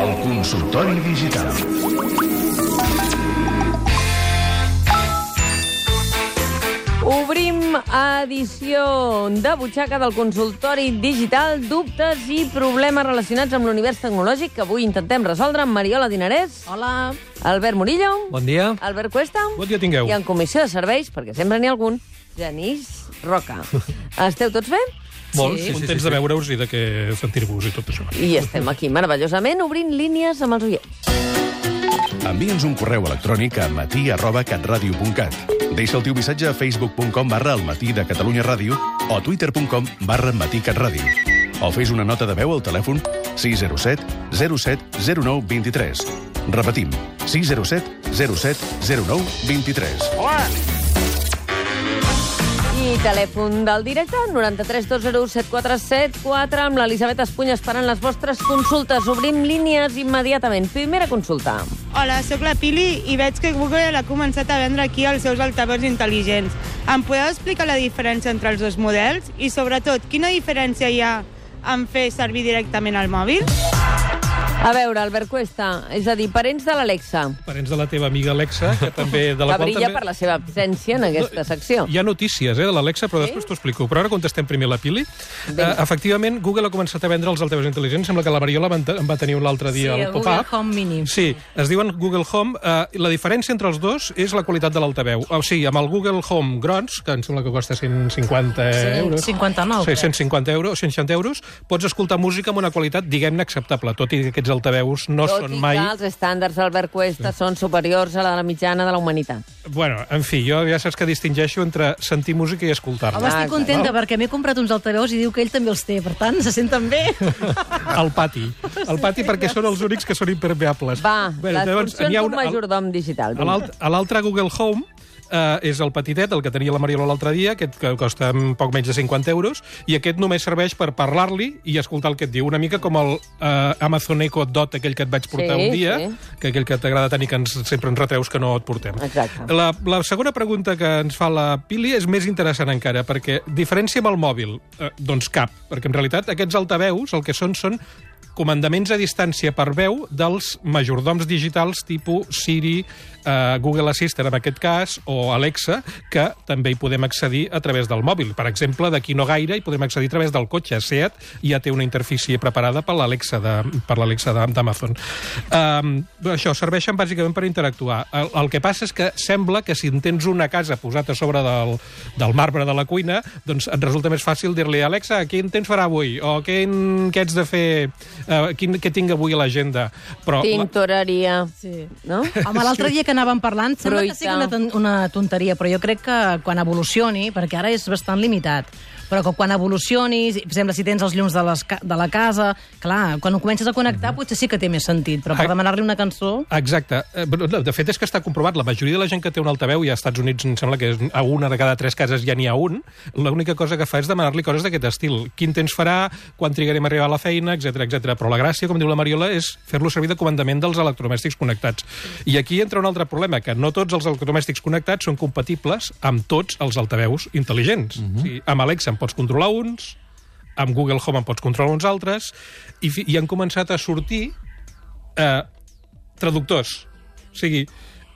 El consultori digital. Obrim edició de butxaca del consultori digital dubtes i problemes relacionats amb l'univers tecnològic que avui intentem resoldre amb Mariola Dinarès, Hola. Albert Murillo, Bon dia. Albert Cuesta Bon dia tingueu. i en comissió de serveis, perquè sempre n'hi ha algun, Genís Roca. Esteu tots bé? Molt, Sí. sí, contents de veure-us i de que sentir-vos i tot això. I estem aquí meravellosament obrint línies amb els oients. Envia'ns un correu electrònic a matí arroba catradio.cat. Deixa el teu missatge a facebook.com barra el matí de Catalunya Ràdio o a twitter.com barra matí catradio. O fes una nota de veu al telèfon 607 07 09 23. Repetim, 607 07 09 23. Telèfon del directe, 93 201 7474, amb l'Elisabet Espunya esperant les vostres consultes. Obrim línies immediatament. Primera consulta. Hola, sóc la Pili i veig que Google ha començat a vendre aquí els seus altaveus intel·ligents. Em podeu explicar la diferència entre els dos models? I, sobretot, quina diferència hi ha en fer servir directament el mòbil? A veure, Albert Cuesta, és a dir, parents de l'Alexa, Parents de la teva amiga Alexa, que també... De la que qual brilla també... per la seva absència en aquesta secció. Hi ha notícies eh, de l'Alexa, però Sí? després t'ho explico. Però ara contestem primer la Pili. Uh, efectivament, Google ha començat a vendre els altaveus intel·ligents. Sembla que la Mariola en va tenir un l'altre dia Sí, al el Google pop-up. Home Mini. Sí, es diuen Google Home. Uh, la diferència entre els dos és la qualitat de l'altaveu. O sigui, amb el Google Home Grons, que em sembla que costa 150 euros... 59, Sí, crec. 150 euros, 160 euros, pots escoltar música amb una qualitat, diguem-ne, acceptable, tot i que aquests altaveus no Tot són i mai... que els estàndards d'Albert Cuesta són superiors a la de la mitjana de la humanitat. Bueno, en fi, jo ja saps que distingeixo entre sentir música i Home, escoltar-la. Ah, estic contenta perquè m'he comprat uns altaveus i diu que ell també els té. Per tant, se senten bé. Al pati. Al pati perquè són els únics que són impermeables. Va, Bueno, les llavors, funcions d'un majordom digital. A l'altre Google Home eh, és el petitet, el que tenia la Mariola l'altre dia, aquest que costa un poc menys de 50 euros, i aquest només serveix per parlar-li i escoltar el que et diu. Una mica com el eh, Amazon Echo Dot, aquell que et vaig portar Sí, un dia, sí. que aquell que t'agrada tenir que ens, sempre ens retreus que no et portem. Exacte. La, la segona pregunta que ens fa la Pili és més interessant encara, perquè diferència amb el mòbil? Eh, doncs cap, perquè en realitat aquests altaveus el que són són comandaments a distància per veu dels majordoms digitals tipus Siri, eh, Google Assistant en aquest cas, o Alexa, que també hi podem accedir a través del mòbil. Per exemple, d'aquí no gaire hi podem accedir a través del cotxe. Seat ja té una interfície preparada per l'Alexa de- per l'Alexa d'Amazon. Um, això, serveixen bàsicament per interactuar. El, el que passa és que sembla que si en tens una casa posat a sobre del, del marbre de la cuina, doncs et resulta més fàcil dir-li Alexa, quin temps farà avui? O quin, què ets de fer? Uh, quin, què tinc avui a l'agenda? Però Tintoreria, Sí. no? Home, l'altre dia que anàvem parlant, sembla Fruita. que sigui una, una tonteria, però jo crec que quan evolucioni, perquè ara és bastant limitat, però que quan evolucionis, per exemple, si tens els llums de, les, de la casa, clar, quan ho comences a connectar potser sí que té més sentit, però per demanar-li una cançó... Exacte. Eh, De fet, és que està comprovat. La majoria de la gent que té un altaveu, i als Estats Units em sembla que és a una de cada tres cases ja n'hi ha un, l'única cosa que fa és demanar-li coses d'aquest estil. Quin temps farà, quan trigarem a arribar a la feina, etc etc. Però la gràcia, com diu la Mariola, és fer-lo servir de comandament dels electrodomèstics connectats. I aquí entra un altre problema, que no tots els electrodomèstics connectats són compatibles amb tots els altaveus intel·ligents. Uh -huh. o sigui, amb Alexa pots controlar uns, amb Google Home en pots controlar uns altres, i, i han començat a sortir eh, traductors. O sigui,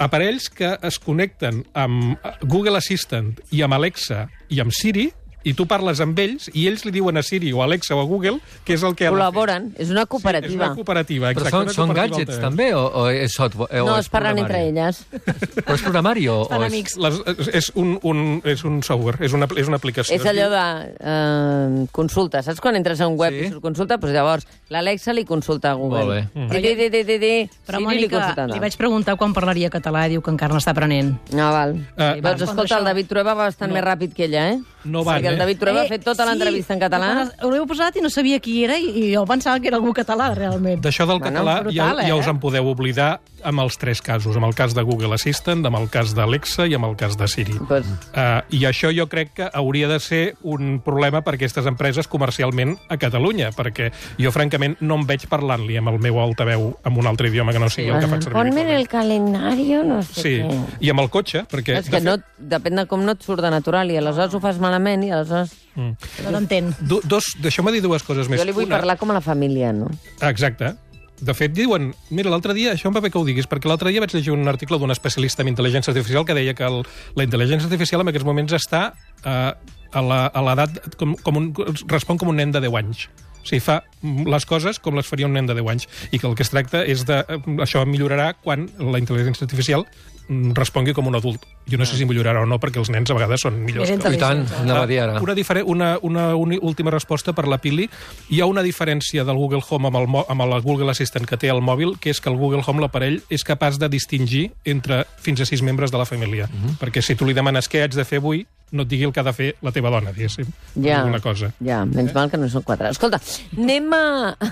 aparells que es connecten amb eh, Google Assistant i amb Alexa i amb Siri, i tu parles amb ells i ells li diuen a Siri o a Alexa o a Google què és el que de. Col·laboren. És una Sí, és cooperativa. una cooperativa, Però exacte. són, una són cooperativa gadgets, també, o, o és software? no, o es parlen entre elles. Però és programari o, Estan o és... amics. Les, és, un, un, és un software, és una, és una aplicació. És allò de eh, consulta. Saps quan entres a un web Sí. i surt consulta? Doncs llavors l'Alexa li consulta a Google. Molt bé. Mm. Di, di, di, di, di. Però, Siri li Mònica, li vaig preguntar quan parlaria català i diu que encara n'està aprenent. No, val. Eh, doncs escolta, el David Trueba va bastant No. més ràpid que ella, eh? No van, Perquè el eh? David Trueba ha fet tota l'entrevista en català. Ho heu posat i no sabia qui era i, i jo pensava que era algú català, realment. D'això del Bueno, català brutal, ja, ja eh? us en podeu oblidar amb els tres casos, amb el cas de Google Assistant, amb el cas d'Alexa i amb el cas de Siri. Pues, Uh, I això jo crec que hauria de ser un problema per a aquestes empreses comercialment a Catalunya, perquè jo, francament, no em veig parlant-li amb el meu altaveu en un altre idioma que no sigui el que faig servir. Ponme en el calendario, no sé Sí, què. i amb el cotxe, perquè... És que no, depèn de com no et surt de natural i aleshores ho fas malament i aleshores... Mm. No t'entén. Do, dos, Deixeu-me dir dues coses més. Jo li vull Una- parlar com a la família, no? Exacte. De fet, diuen... Mira, l'altre dia, això em va bé que ho diguis, perquè l'altre dia vaig llegir un article d'un especialista en intel·ligència artificial que deia que el, la intel·ligència artificial en aquests moments està eh, a l'edat... Com, com un, respon com un nen de 10 anys. O sigui, fa les coses com les faria un nen de 10 anys. I que el que es tracta és de... eh, Això millorarà quan la intel·ligència artificial mm, respongui com un adult. Jo no sé si millorarà o no, perquè els nens a vegades són millors. Que- I tant, anava a dir ara. una, difere- una, una, una última resposta per la Pili. Hi ha una diferència del Google Home amb el, amb el Google Assistant que té el mòbil, que és que el Google Home, l'aparell, és capaç de distingir entre fins a sis membres de la família. Perquè si tu li demanes què haig de fer avui, no et digui el que ha de fer la teva dona, diguéssim. Ja, Alguna cosa. ja, menys mal que no són quatre. Escolta, anem a...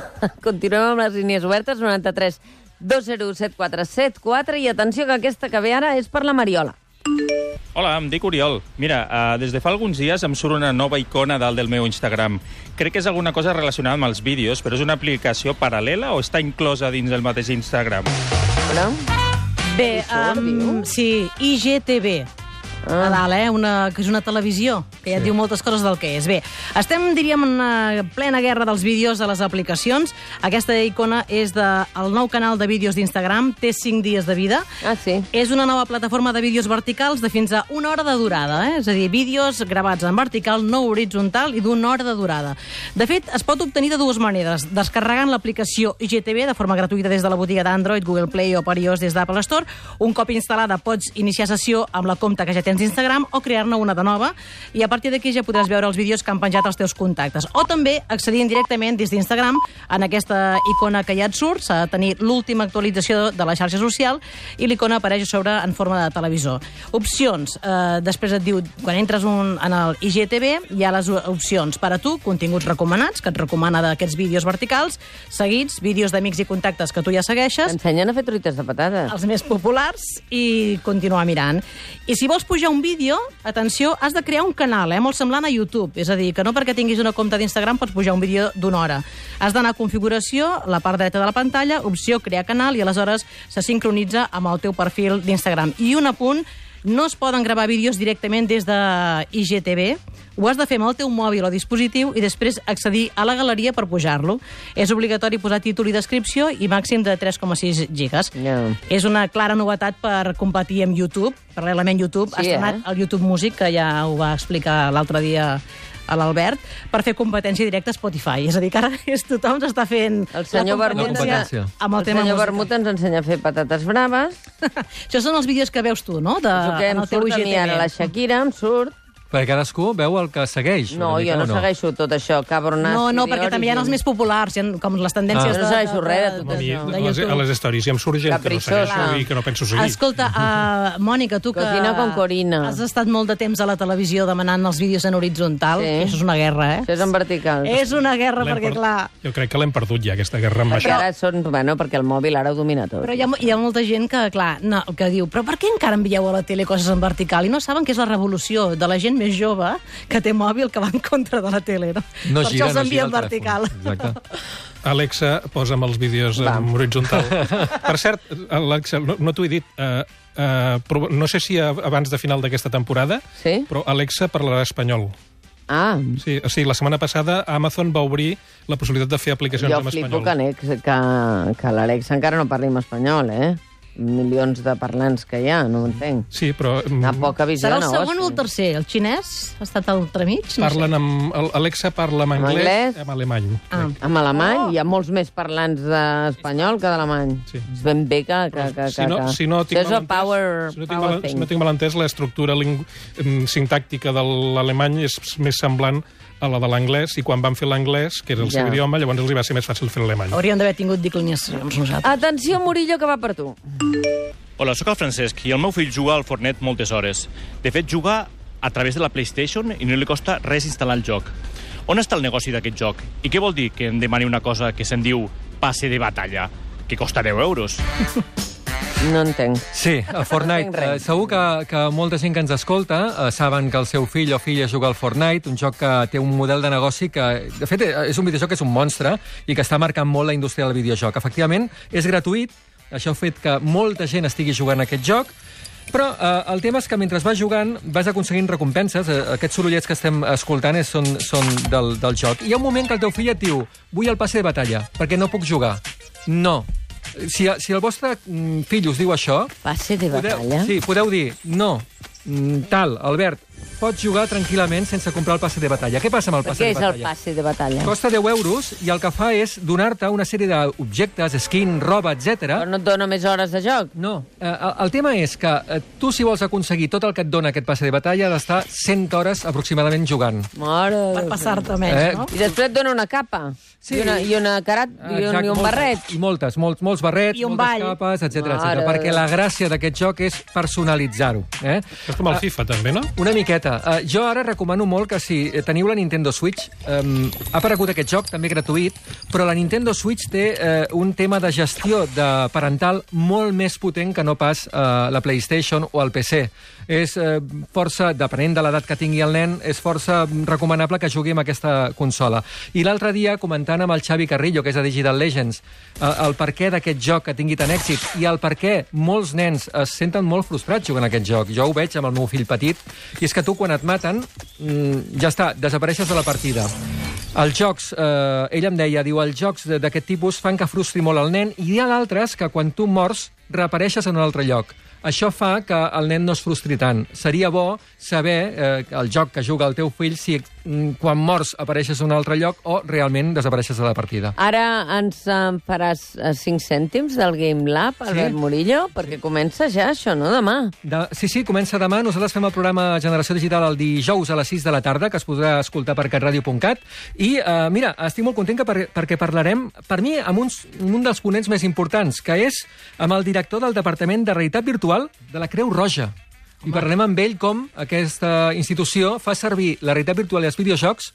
Continuem amb les línies obertes, 93 201 7474, i atenció que aquesta que ve ara és per la Mariola. Hola, em dic Oriol. Mira, uh, des de fa alguns dies em surt una nova icona dalt del meu Instagram. Crec que és alguna cosa relacionada amb els vídeos, però és una aplicació paral·lela o està inclosa dins del mateix Instagram? Però... Bé, um, sí, IGTV. A dalt, eh? Una, que és una televisió, que ja et diu moltes coses del que és. Bé, estem, diríem, en una plena guerra dels vídeos de les aplicacions. Aquesta icona és del de, el nou canal de vídeos d'Instagram, té 5 dies de vida. Ah, sí. És una nova plataforma de vídeos verticals de fins a una hora de durada, eh? és a dir, vídeos gravats en vertical, no horitzontal i d'una hora de durada. De fet, es pot obtenir de dues maneres, descarregant l'aplicació IGTV de forma gratuïta des de la botiga d'Android, Google Play o per iOS des d'Apple Store. Un cop instal·lada pots iniciar sessió amb la compte que ja tens d'Instagram o crear-ne una de nova i a partir d'aquí ja podràs veure els vídeos que han penjat els teus contactes. O també accedint directament des d'Instagram en aquesta icona que ja et surt, s'ha de tenir l'última actualització de la xarxa social i l'icona apareix sobre en forma de televisor. Opcions. Eh, després et diu, quan entres un, en el IGTV, hi ha les opcions per a tu, continguts recomanats, que et recomana d'aquests vídeos verticals, seguits, vídeos d'amics i contactes que tu ja segueixes, T'ensenyen a fer truites de patates. els més populars i continuar mirant. I si vols pujar un vídeo, atenció, has de crear un canal, eh, molt semblant a YouTube. És a dir, que no perquè tinguis una compte d'Instagram pots pujar un vídeo d'una hora. Has d'anar a configuració, la part dreta de la pantalla, opció crear canal i aleshores se sincronitza amb el teu perfil d'Instagram. I un apunt, no es poden gravar vídeos directament des de IGTV, ho has de fer amb el teu mòbil o dispositiu i després accedir a la galeria per pujar-lo. És obligatori posar títol i descripció i màxim de 3,6 gigas. Ja. És una clara novetat per competir amb YouTube. Paral·lelament, YouTube Sí, ha estrenat eh? el YouTube Music, que ja ho va explicar l'altre dia a l'Albert, per fer competència directa a Spotify. És a dir, que ara és, tothom s'està fent El senyor la Vermut, competència. amb el, el tema senyor musical. Vermut ens ensenya a fer patates braves. Això són els vídeos que veus tu, no? De, el que em surt a mi ara la Shakira, em surt. Perquè cadascú veu el que segueix. No, mica, jo no o segueixo tot això, cabronas. No, no, perquè també hi ha els més populars, hi ha com les tendències Ah. de, No segueixo res de tot això. de a les, a YouTube. les històries, i em surt gent que no segueixo i que no penso seguir. Escolta, uh, Mònica, tu que... Cocina con Corina. Has estat molt de temps a la televisió demanant els vídeos en horitzontal. Sí. Això és una guerra, eh? Això és en vertical. És una guerra, perquè, per- clar... Jo crec que l'hem perdut ja, aquesta guerra amb Perquè això. ara són... Bueno, perquè el mòbil ara ho domina tot. Però hi ha, hi ha molta gent que, clar, no, que diu però per què encara envieu a la tele coses en vertical? I no saben que és la revolució de la gent més jove que té mòbil que va en contra de la tele, no? No per gira, això els no envia gira en el vertical. Exacte. Alexa, posa'm els vídeos Va. en horitzontal. per cert, Alexa, no, no t'ho he dit, uh, uh, però no sé si a- abans de final d'aquesta temporada, Sí? però Alexa parlarà espanyol. Ah, Sí, o sigui, la setmana passada Amazon va obrir la possibilitat de fer aplicacions jo en flipo espanyol. que, Alex, que, que l'Alex encara no parli en espanyol, eh? Milions de parlants que hi ha, no ho entenc. Sí, però mm, Una poca visió Serà el segon o el tercer? El xinès ha estat al entremig? No parlen sé. amb... Alexa parla en En anglès, anglès? en alemany. Ah. Amb alemany Oh! hi ha molts més parlants d'espanyol que d'alemany. Sí. És ben bé que... que, que, si no, que... si no tinc power, si no tinc, power mal, thing. si no tinc mal entès, l'estructura ling- em, sintàctica de l'alemany és més semblant a la de l'anglès, i quan van fer l'anglès, que era el seu Ja. idioma, llavors els hi va ser més fàcil fer l'alemany. Hauríem d'haver tingut declinacions nosaltres. Atenció, Murillo, que va per tu. Hola, sóc el Francesc i el meu fill juga al Fortnite moltes hores. De fet, juga a través de la PlayStation i no li costa res instal·lar el joc. On està el negoci d'aquest joc? I què vol dir que em demani una cosa que se'n diu passe de batalla, que costa 10 euros? No entenc. Sí, a Fortnite. res. Eh, segur que, que molta gent que ens escolta eh, saben que el seu fill o filla juga al Fortnite, un joc que té un model de negoci que, de fet, eh, és un videojoc que és un monstre i que està marcant molt la indústria del videojoc. Efectivament, és gratuït, això ha fet que molta gent estigui jugant a aquest joc, però eh, el tema és que mentre vas jugant vas aconseguint recompenses. Eh, aquests sorollets que estem escoltant és, són, són del, del joc. I hi ha un moment que el teu fill et diu vull el passe de batalla, perquè no puc jugar. No. Si, si el vostre mm, fill us diu això, Passe de batalla? Sí, podeu dir, no, mm, tal, Albert, pots jugar tranquil·lament sense comprar el passe de batalla. Què passa amb el passe què de és el batalla? passe de batalla? Costa 10 euros i el que fa és donar-te una sèrie d'objectes, skin, roba, etc. Però no et dona més hores de joc? No, eh, el, el tema és que eh, tu, si vols aconseguir tot el que et dona aquest passe de batalla, has d'estar 100 hores aproximadament jugant. Mare Per passar-te més, Eh, no? I després et dona una capa. Sí. I, una, i una carat, i un, Exacte, i un moltes- barret. I moltes, molts, molts barrets, I un moltes ball. capes, etc perquè de la gràcia d'aquest joc és personalitzar-ho. Eh? És com el FIFA, també, no? Una miqueta. Uh, jo ara recomano molt que si teniu la Nintendo Switch, um, ha aparegut aquest joc, també gratuït, però la Nintendo Switch té uh, un tema de gestió de parental molt més potent que no pas uh, la PlayStation o el PC. És uh, força, depenent de l'edat que tingui el nen, és força recomanable que jugui amb aquesta consola. I l'altre dia, comentant amb el Xavi Carrillo, que és de Digital Legends, uh, el per què d'aquest joc que tingui tant èxit i el per què molts nens es senten molt frustrats jugant a aquest joc. Jo ho veig amb el meu fill petit, i és que tu, quan et maten, mm, ja està, desapareixes de la partida. Els jocs, eh, ell em deia, diu, els jocs d'aquest tipus fan que frustri molt el nen, i hi ha d'altres que quan tu mors reapareixes en un altre lloc. Això fa que el nen no es frustri tant. Seria bo saber eh, el joc que juga el teu fill si quan mors apareixes en un altre lloc o realment desapareixes de la partida. Ara ens en faràs 5 cèntims del Game Lab, Albert Sí. Murillo, perquè comença ja això, no demà. De, sí, sí, comença demà. Nosaltres fem el programa Generació Digital el dijous a les 6 de la tarda, que es podrà escoltar per catradio.cat. I, eh, mira, estic molt content que per, perquè parlarem, per mi, amb, uns, un dels ponents més importants, que és amb el director del Departament de Realitat Virtual de la Creu Roja. I parlarem amb ell com aquesta institució fa servir la realitat virtual i els videojocs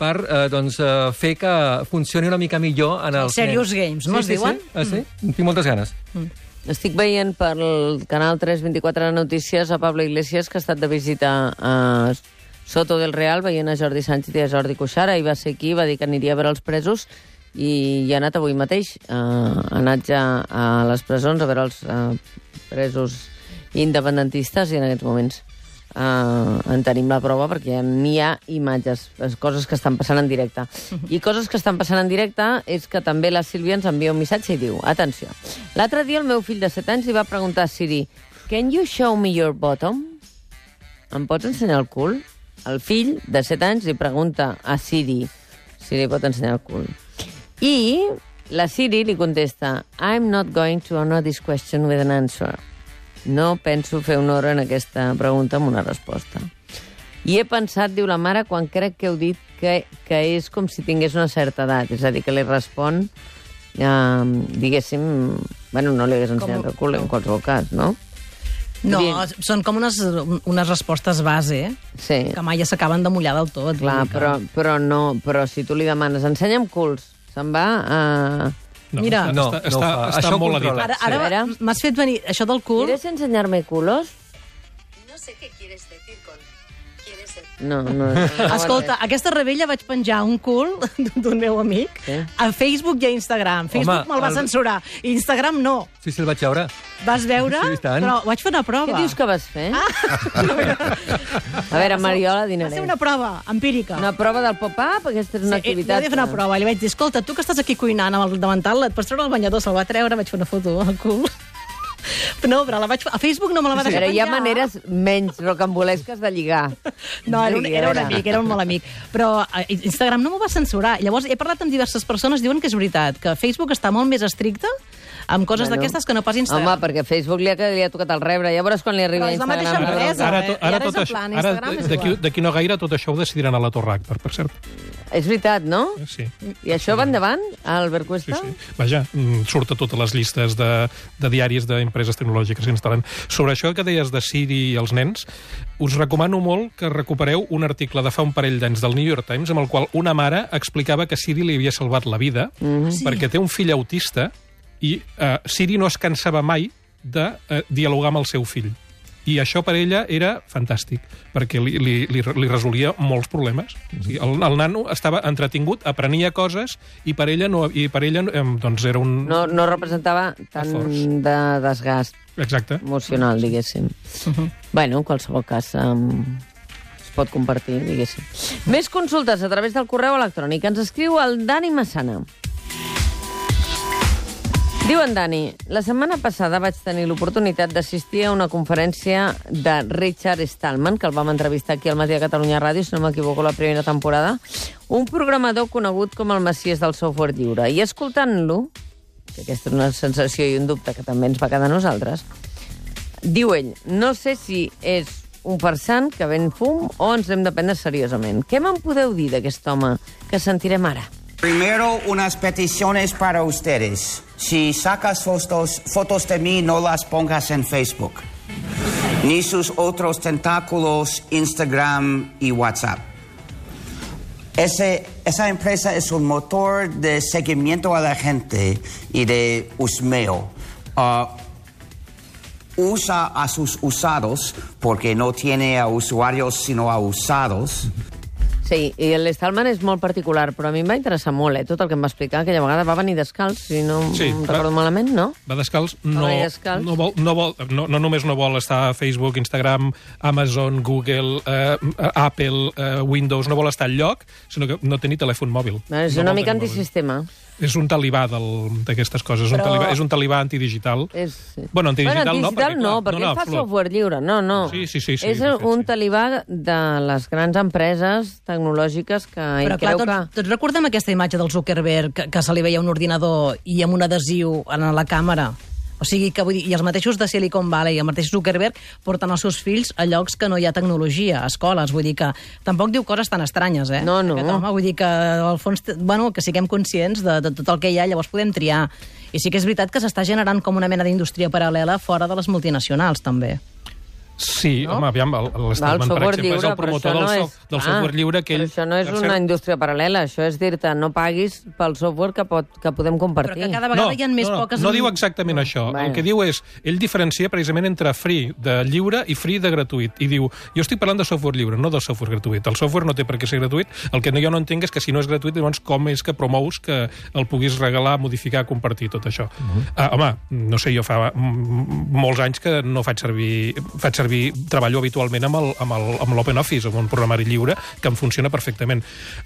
per eh, doncs, eh, fer que funcioni una mica millor en els Serious nens. Games, no sí, es sí, diuen? Sí, ah, sí? Mm. Tinc moltes ganes. Estic veient pel canal 324 Notícies a Pablo Iglesias, que ha estat de visita a Soto del Real, veient a Jordi Sánchez i a Jordi Cuixart. Ahir va ser aquí, va dir que aniria a veure els presos i hi ha anat avui mateix. Uh, ha anat ja a les presons a veure els uh, presos independentistes i en aquests moments uh, en tenim la prova perquè n'hi ha imatges, coses que estan passant en directe. I coses que estan passant en directe és que també la Sílvia ens envia un missatge i diu, atenció, l'altre dia el meu fill de 7 anys li va preguntar a Siri, can you show me your bottom? Em pots ensenyar el cul? El fill de 7 anys li pregunta a Siri si li pot ensenyar el cul. I la Siri li contesta, I'm not going to honor this question with an answer. No penso fer honor en aquesta pregunta amb una resposta. I he pensat, diu la mare, quan crec que heu dit que, que és com si tingués una certa edat. És a dir, que li respon, eh, diguéssim... Bueno, no li hagués ensenyat Com- el cul, en qualsevol cas, no? No, Bien. són com unes, unes respostes base, eh? Sí, que mai ja s'acaben de mullar del tot. clar, dir que- però, però no... Però si tu li demanes, ensenya'm culs, se'n va a... No, Mira. està, No, està, no està, està ho molt controla. editat. Ara, ara veure. m'has fet venir això del cul... ¿Quieres enseñarme culos? No sé qué quieres decir con. No, no. no, no Escolta, aquesta rebella vaig penjar un cul d'un meu amic Sí. a Facebook i a Instagram. Facebook Home, me'l va el- censurar. Instagram no. Sí, sí, el vaig veure. Vas veure? Sí, i tant. Però vaig fer una prova. Què dius que vas fer? a veure, Mariola, Va dinaré. ser una prova empírica. Una prova del pop-up? Aquesta és una Sí, activitat... Jo vaig fer una prova i li vaig dir, escolta, tu que estàs aquí cuinant amb el davantal, et pots treure el banyador, se'l va treure, vaig fer una foto al cul. No, però la vaig... A Facebook no me la va Sí, deixar però hi ha penjar. maneres menys rocambolesques de lligar. No, era un, era un amic, era un molt amic. Però eh, Instagram no m'ho va censurar. Llavors he parlat amb diverses persones, diuen que és veritat, que Facebook està molt més estricte amb coses Bueno. d'aquestes que no pas Instagram. Home, perquè Facebook li ha, li ha tocat el rebre. Ja veuràs quan li arriba Però és la mateixa Instagram. empresa. Ara, eh? ara, ara és tot això, plan, ara Instagram d'aquí no gaire tot això ho decidiran a la Torre Agbar, per cert. És veritat, no? Sí. I això va endavant, Albert Sí, Cuesta? sí. Vaja, mm, surt a totes les llistes de, de diaris d'empreses tecnològiques que instal·len. Sobre això que deies de Siri i els nens, us recomano molt que recupereu un article de fa un parell d'anys del New York Times amb el qual una mare explicava que Siri li havia salvat la vida Mhm. perquè té un fill autista i eh, Siri no es cansava mai de eh, dialogar amb el seu fill. I això per ella era fantàstic, perquè li, li, li, li resolia molts problemes. O sigui, el, el nano estava entretingut, aprenia coses, i per ella, no, i per ella eh, doncs era un... No, no representava tant Esforç. de desgast Exacte. emocional, diguéssim. Uh -huh. Bueno, en qualsevol cas, um, es pot compartir, diguéssim. Més consultes a través del correu electrònic. Ens escriu el Dani Massana. Diu en Dani, la setmana passada vaig tenir l'oportunitat d'assistir a una conferència de Richard Stallman, que el vam entrevistar aquí al Matí de Catalunya Ràdio, si no m'equivoco, la primera temporada, un programador conegut com el Messies del software lliure. I escoltant-lo, que aquesta és una sensació i un dubte que també ens va quedar a nosaltres, diu ell, no sé si és un farsant que ven fum o ens hem de prendre seriosament. Què me'n podeu dir d'aquest home que sentirem ara? Primero, unas peticiones para ustedes. Si sacas fotos, fotos de mí, no las pongas en Facebook. Ni sus otros tentáculos, Instagram y WhatsApp. Esa empresa es un motor de seguimiento a la gente y de husmeo. Ah, usa a sus usados porque no tiene a usuarios sino a usados. Sí, i l'Stallman és molt particular, però a mi em va interessar molt, eh, tot el que em va explicar. Aquella vegada va venir descalç, si no Sí, em va- recordo malament, no? Va descalç, no, Va descalç. no, vol, no, vol, no, no només no vol estar a Facebook, Instagram, Amazon, Google, eh, Apple, eh, Windows, no vol estar al lloc, sinó que no té ni telèfon mòbil. És no una mica tenir mòbil. És un talibà del- d'aquestes coses, Però- un talibà, és un talibà antidigital. És... Bueno, antidigital no, bueno, antidigital perquè, no, clar, perquè no, no, ell fa software lliure. No, no. Sí, sí, sí, sí, és fet, un sí. talibà de les grans empreses tecnològiques que ell Però clar, creu tots, que... tots recordem aquesta imatge del Zuckerberg, que, que se li veia un ordinador i amb un adhesiu en la càmera. O sigui, que vull dir, i els mateixos de Silicon Valley, el mateix Zuckerberg, porten els seus fills a llocs que no hi ha tecnologia, a escoles. Vull dir que tampoc diu coses tan estranyes, eh? No, no. Aquest home, vull dir que, al fons, bueno, que siguem conscients de, de tot el que hi ha, llavors podem triar. I sí que és veritat que s'està generant com una mena d'indústria paral·lela fora de les multinacionals, també. Sí, No? home, aviam, l'Stallman, per software exemple, lliure, és el però promotor del, no so, és... del Ah, software lliure que però ell... això no és una cert, indústria paral·lela, això és dir-te no paguis pel software que, pot, que podem Però compartir. que cada vegada hi ha més no, no, poques... No diu exactament això. Bueno. El que diu és, ell diferencia precisament entre free de lliure i free de gratuït. I diu, jo estic parlant de software lliure, no de software gratuït. El software no té per què ser gratuït. El que no, jo no entenc és que si no és gratuït, llavors com és que promous que el puguis regalar, modificar, compartir, tot això. Uh -huh. uh, home, no sé, jo fa molts anys que no faig servir... Faig servir, treballo habitualment amb amb l'OpenOffice, amb un programari lliure, que em funciona perfectament.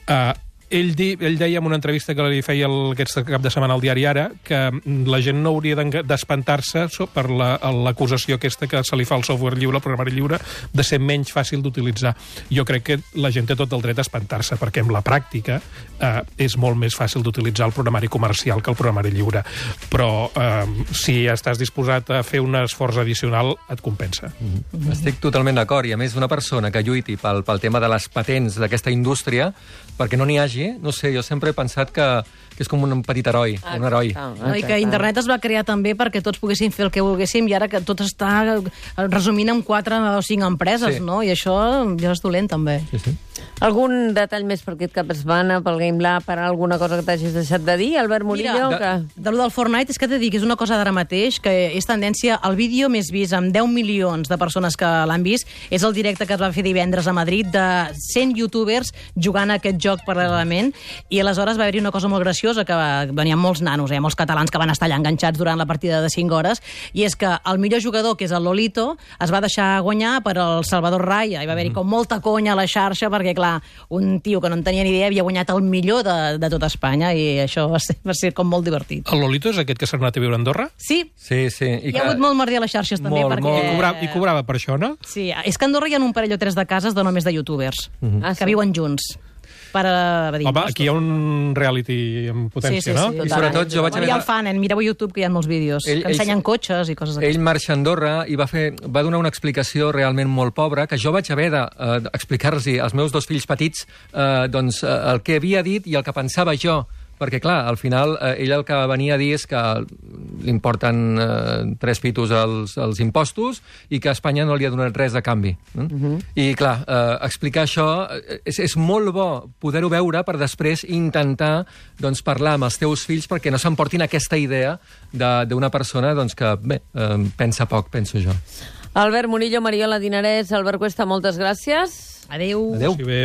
Uh, ell, di, ell deia en una entrevista que li feia el, aquest cap de setmana al diari Ara que mm, la gent no hauria d'espantar-se per la- l'acusació aquesta que se li fa al software lliure, al programari lliure, de ser menys fàcil d'utilitzar. Jo crec que la gent té tot el dret a espantar-se, perquè en la pràctica eh, és molt més fàcil d'utilitzar el programari comercial que el programari lliure. Però eh, si estàs disposat a fer un esforç addicional, et compensa. Estic totalment d'acord, i a més una persona que lluiti pel, pel tema de les patents d'aquesta indústria, perquè no n'hi hagi, no sé, jo sempre he pensat que, que és com un petit heroi, Ah, un heroi. exacte, No, I que internet es va crear també perquè tots poguéssim fer el que volguéssim i ara que tot està resumint en quatre o cinc empreses, Sí. no? I això ja és dolent, també. Sí, sí. Algun detall més per aquest cap de setmana, pel Game Lab, per alguna cosa que t'hagis deixat de dir, Albert Murillo? Mira, que... De lo del Fortnite és que t'he de dir que és una cosa d'ara mateix, que és tendència, el vídeo més vist amb 10 milions de persones que l'han vist, és el directe que es va fer divendres a Madrid de 100 youtubers jugant a aquest joc paral·lelament, i aleshores va haver-hi una cosa molt graciosa, que va, venien molts nanos, eh, molts catalans que van estar allà enganxats durant la partida de 5 hores, i és que el millor jugador, que és el Lolito, es va deixar guanyar per el Salvador Raya, i va haver-hi com molta conya a la xarxa, perquè, clar, un tio que no en tenia ni idea havia guanyat el millor de, de tot Espanya, i això va ser, va ser com molt divertit. El Lolito és aquest que s'ha anat a viure a Andorra? Sí, Sí, sí. I hi ha hagut molt merder a les xarxes també, Molt, perquè... molt. I cobrava, I cobrava per això, no? Sí, és que a Andorra hi ha un parell o tres de cases de només de youtubers, Ah, que sí? viuen junts. Per, a, dir, Home, aquí hi ha un reality en potència, sí, sí, no? sí, I sobretot jo vaig Bueno, hi ha el fan, eh? mireu a YouTube que hi ha molts vídeos Ell- que ensenyen ell- cotxes i coses Ell d'aquestes. marxa a Andorra i va, fer, va donar una explicació realment molt pobra, que jo vaig haver d'explicar-los als meus dos fills petits eh, doncs, eh, el que havia dit i el que pensava jo perquè, clar, al final eh, ell el que venia a dir és que li importen eh, tres pitos als, als impostos i que Espanya no li ha donat res a canvi. Eh? Uh -huh. I, clar, eh, explicar això eh, és, és molt bo poder-ho veure per després intentar doncs, parlar amb els teus fills perquè no s'emportin aquesta idea de- d'una persona doncs, que, bé, eh, pensa poc, penso jo. Albert Murillo, Mariola Dinarès, Albert Cuesta, moltes gràcies. Adéu. Adéu. Sí, bé.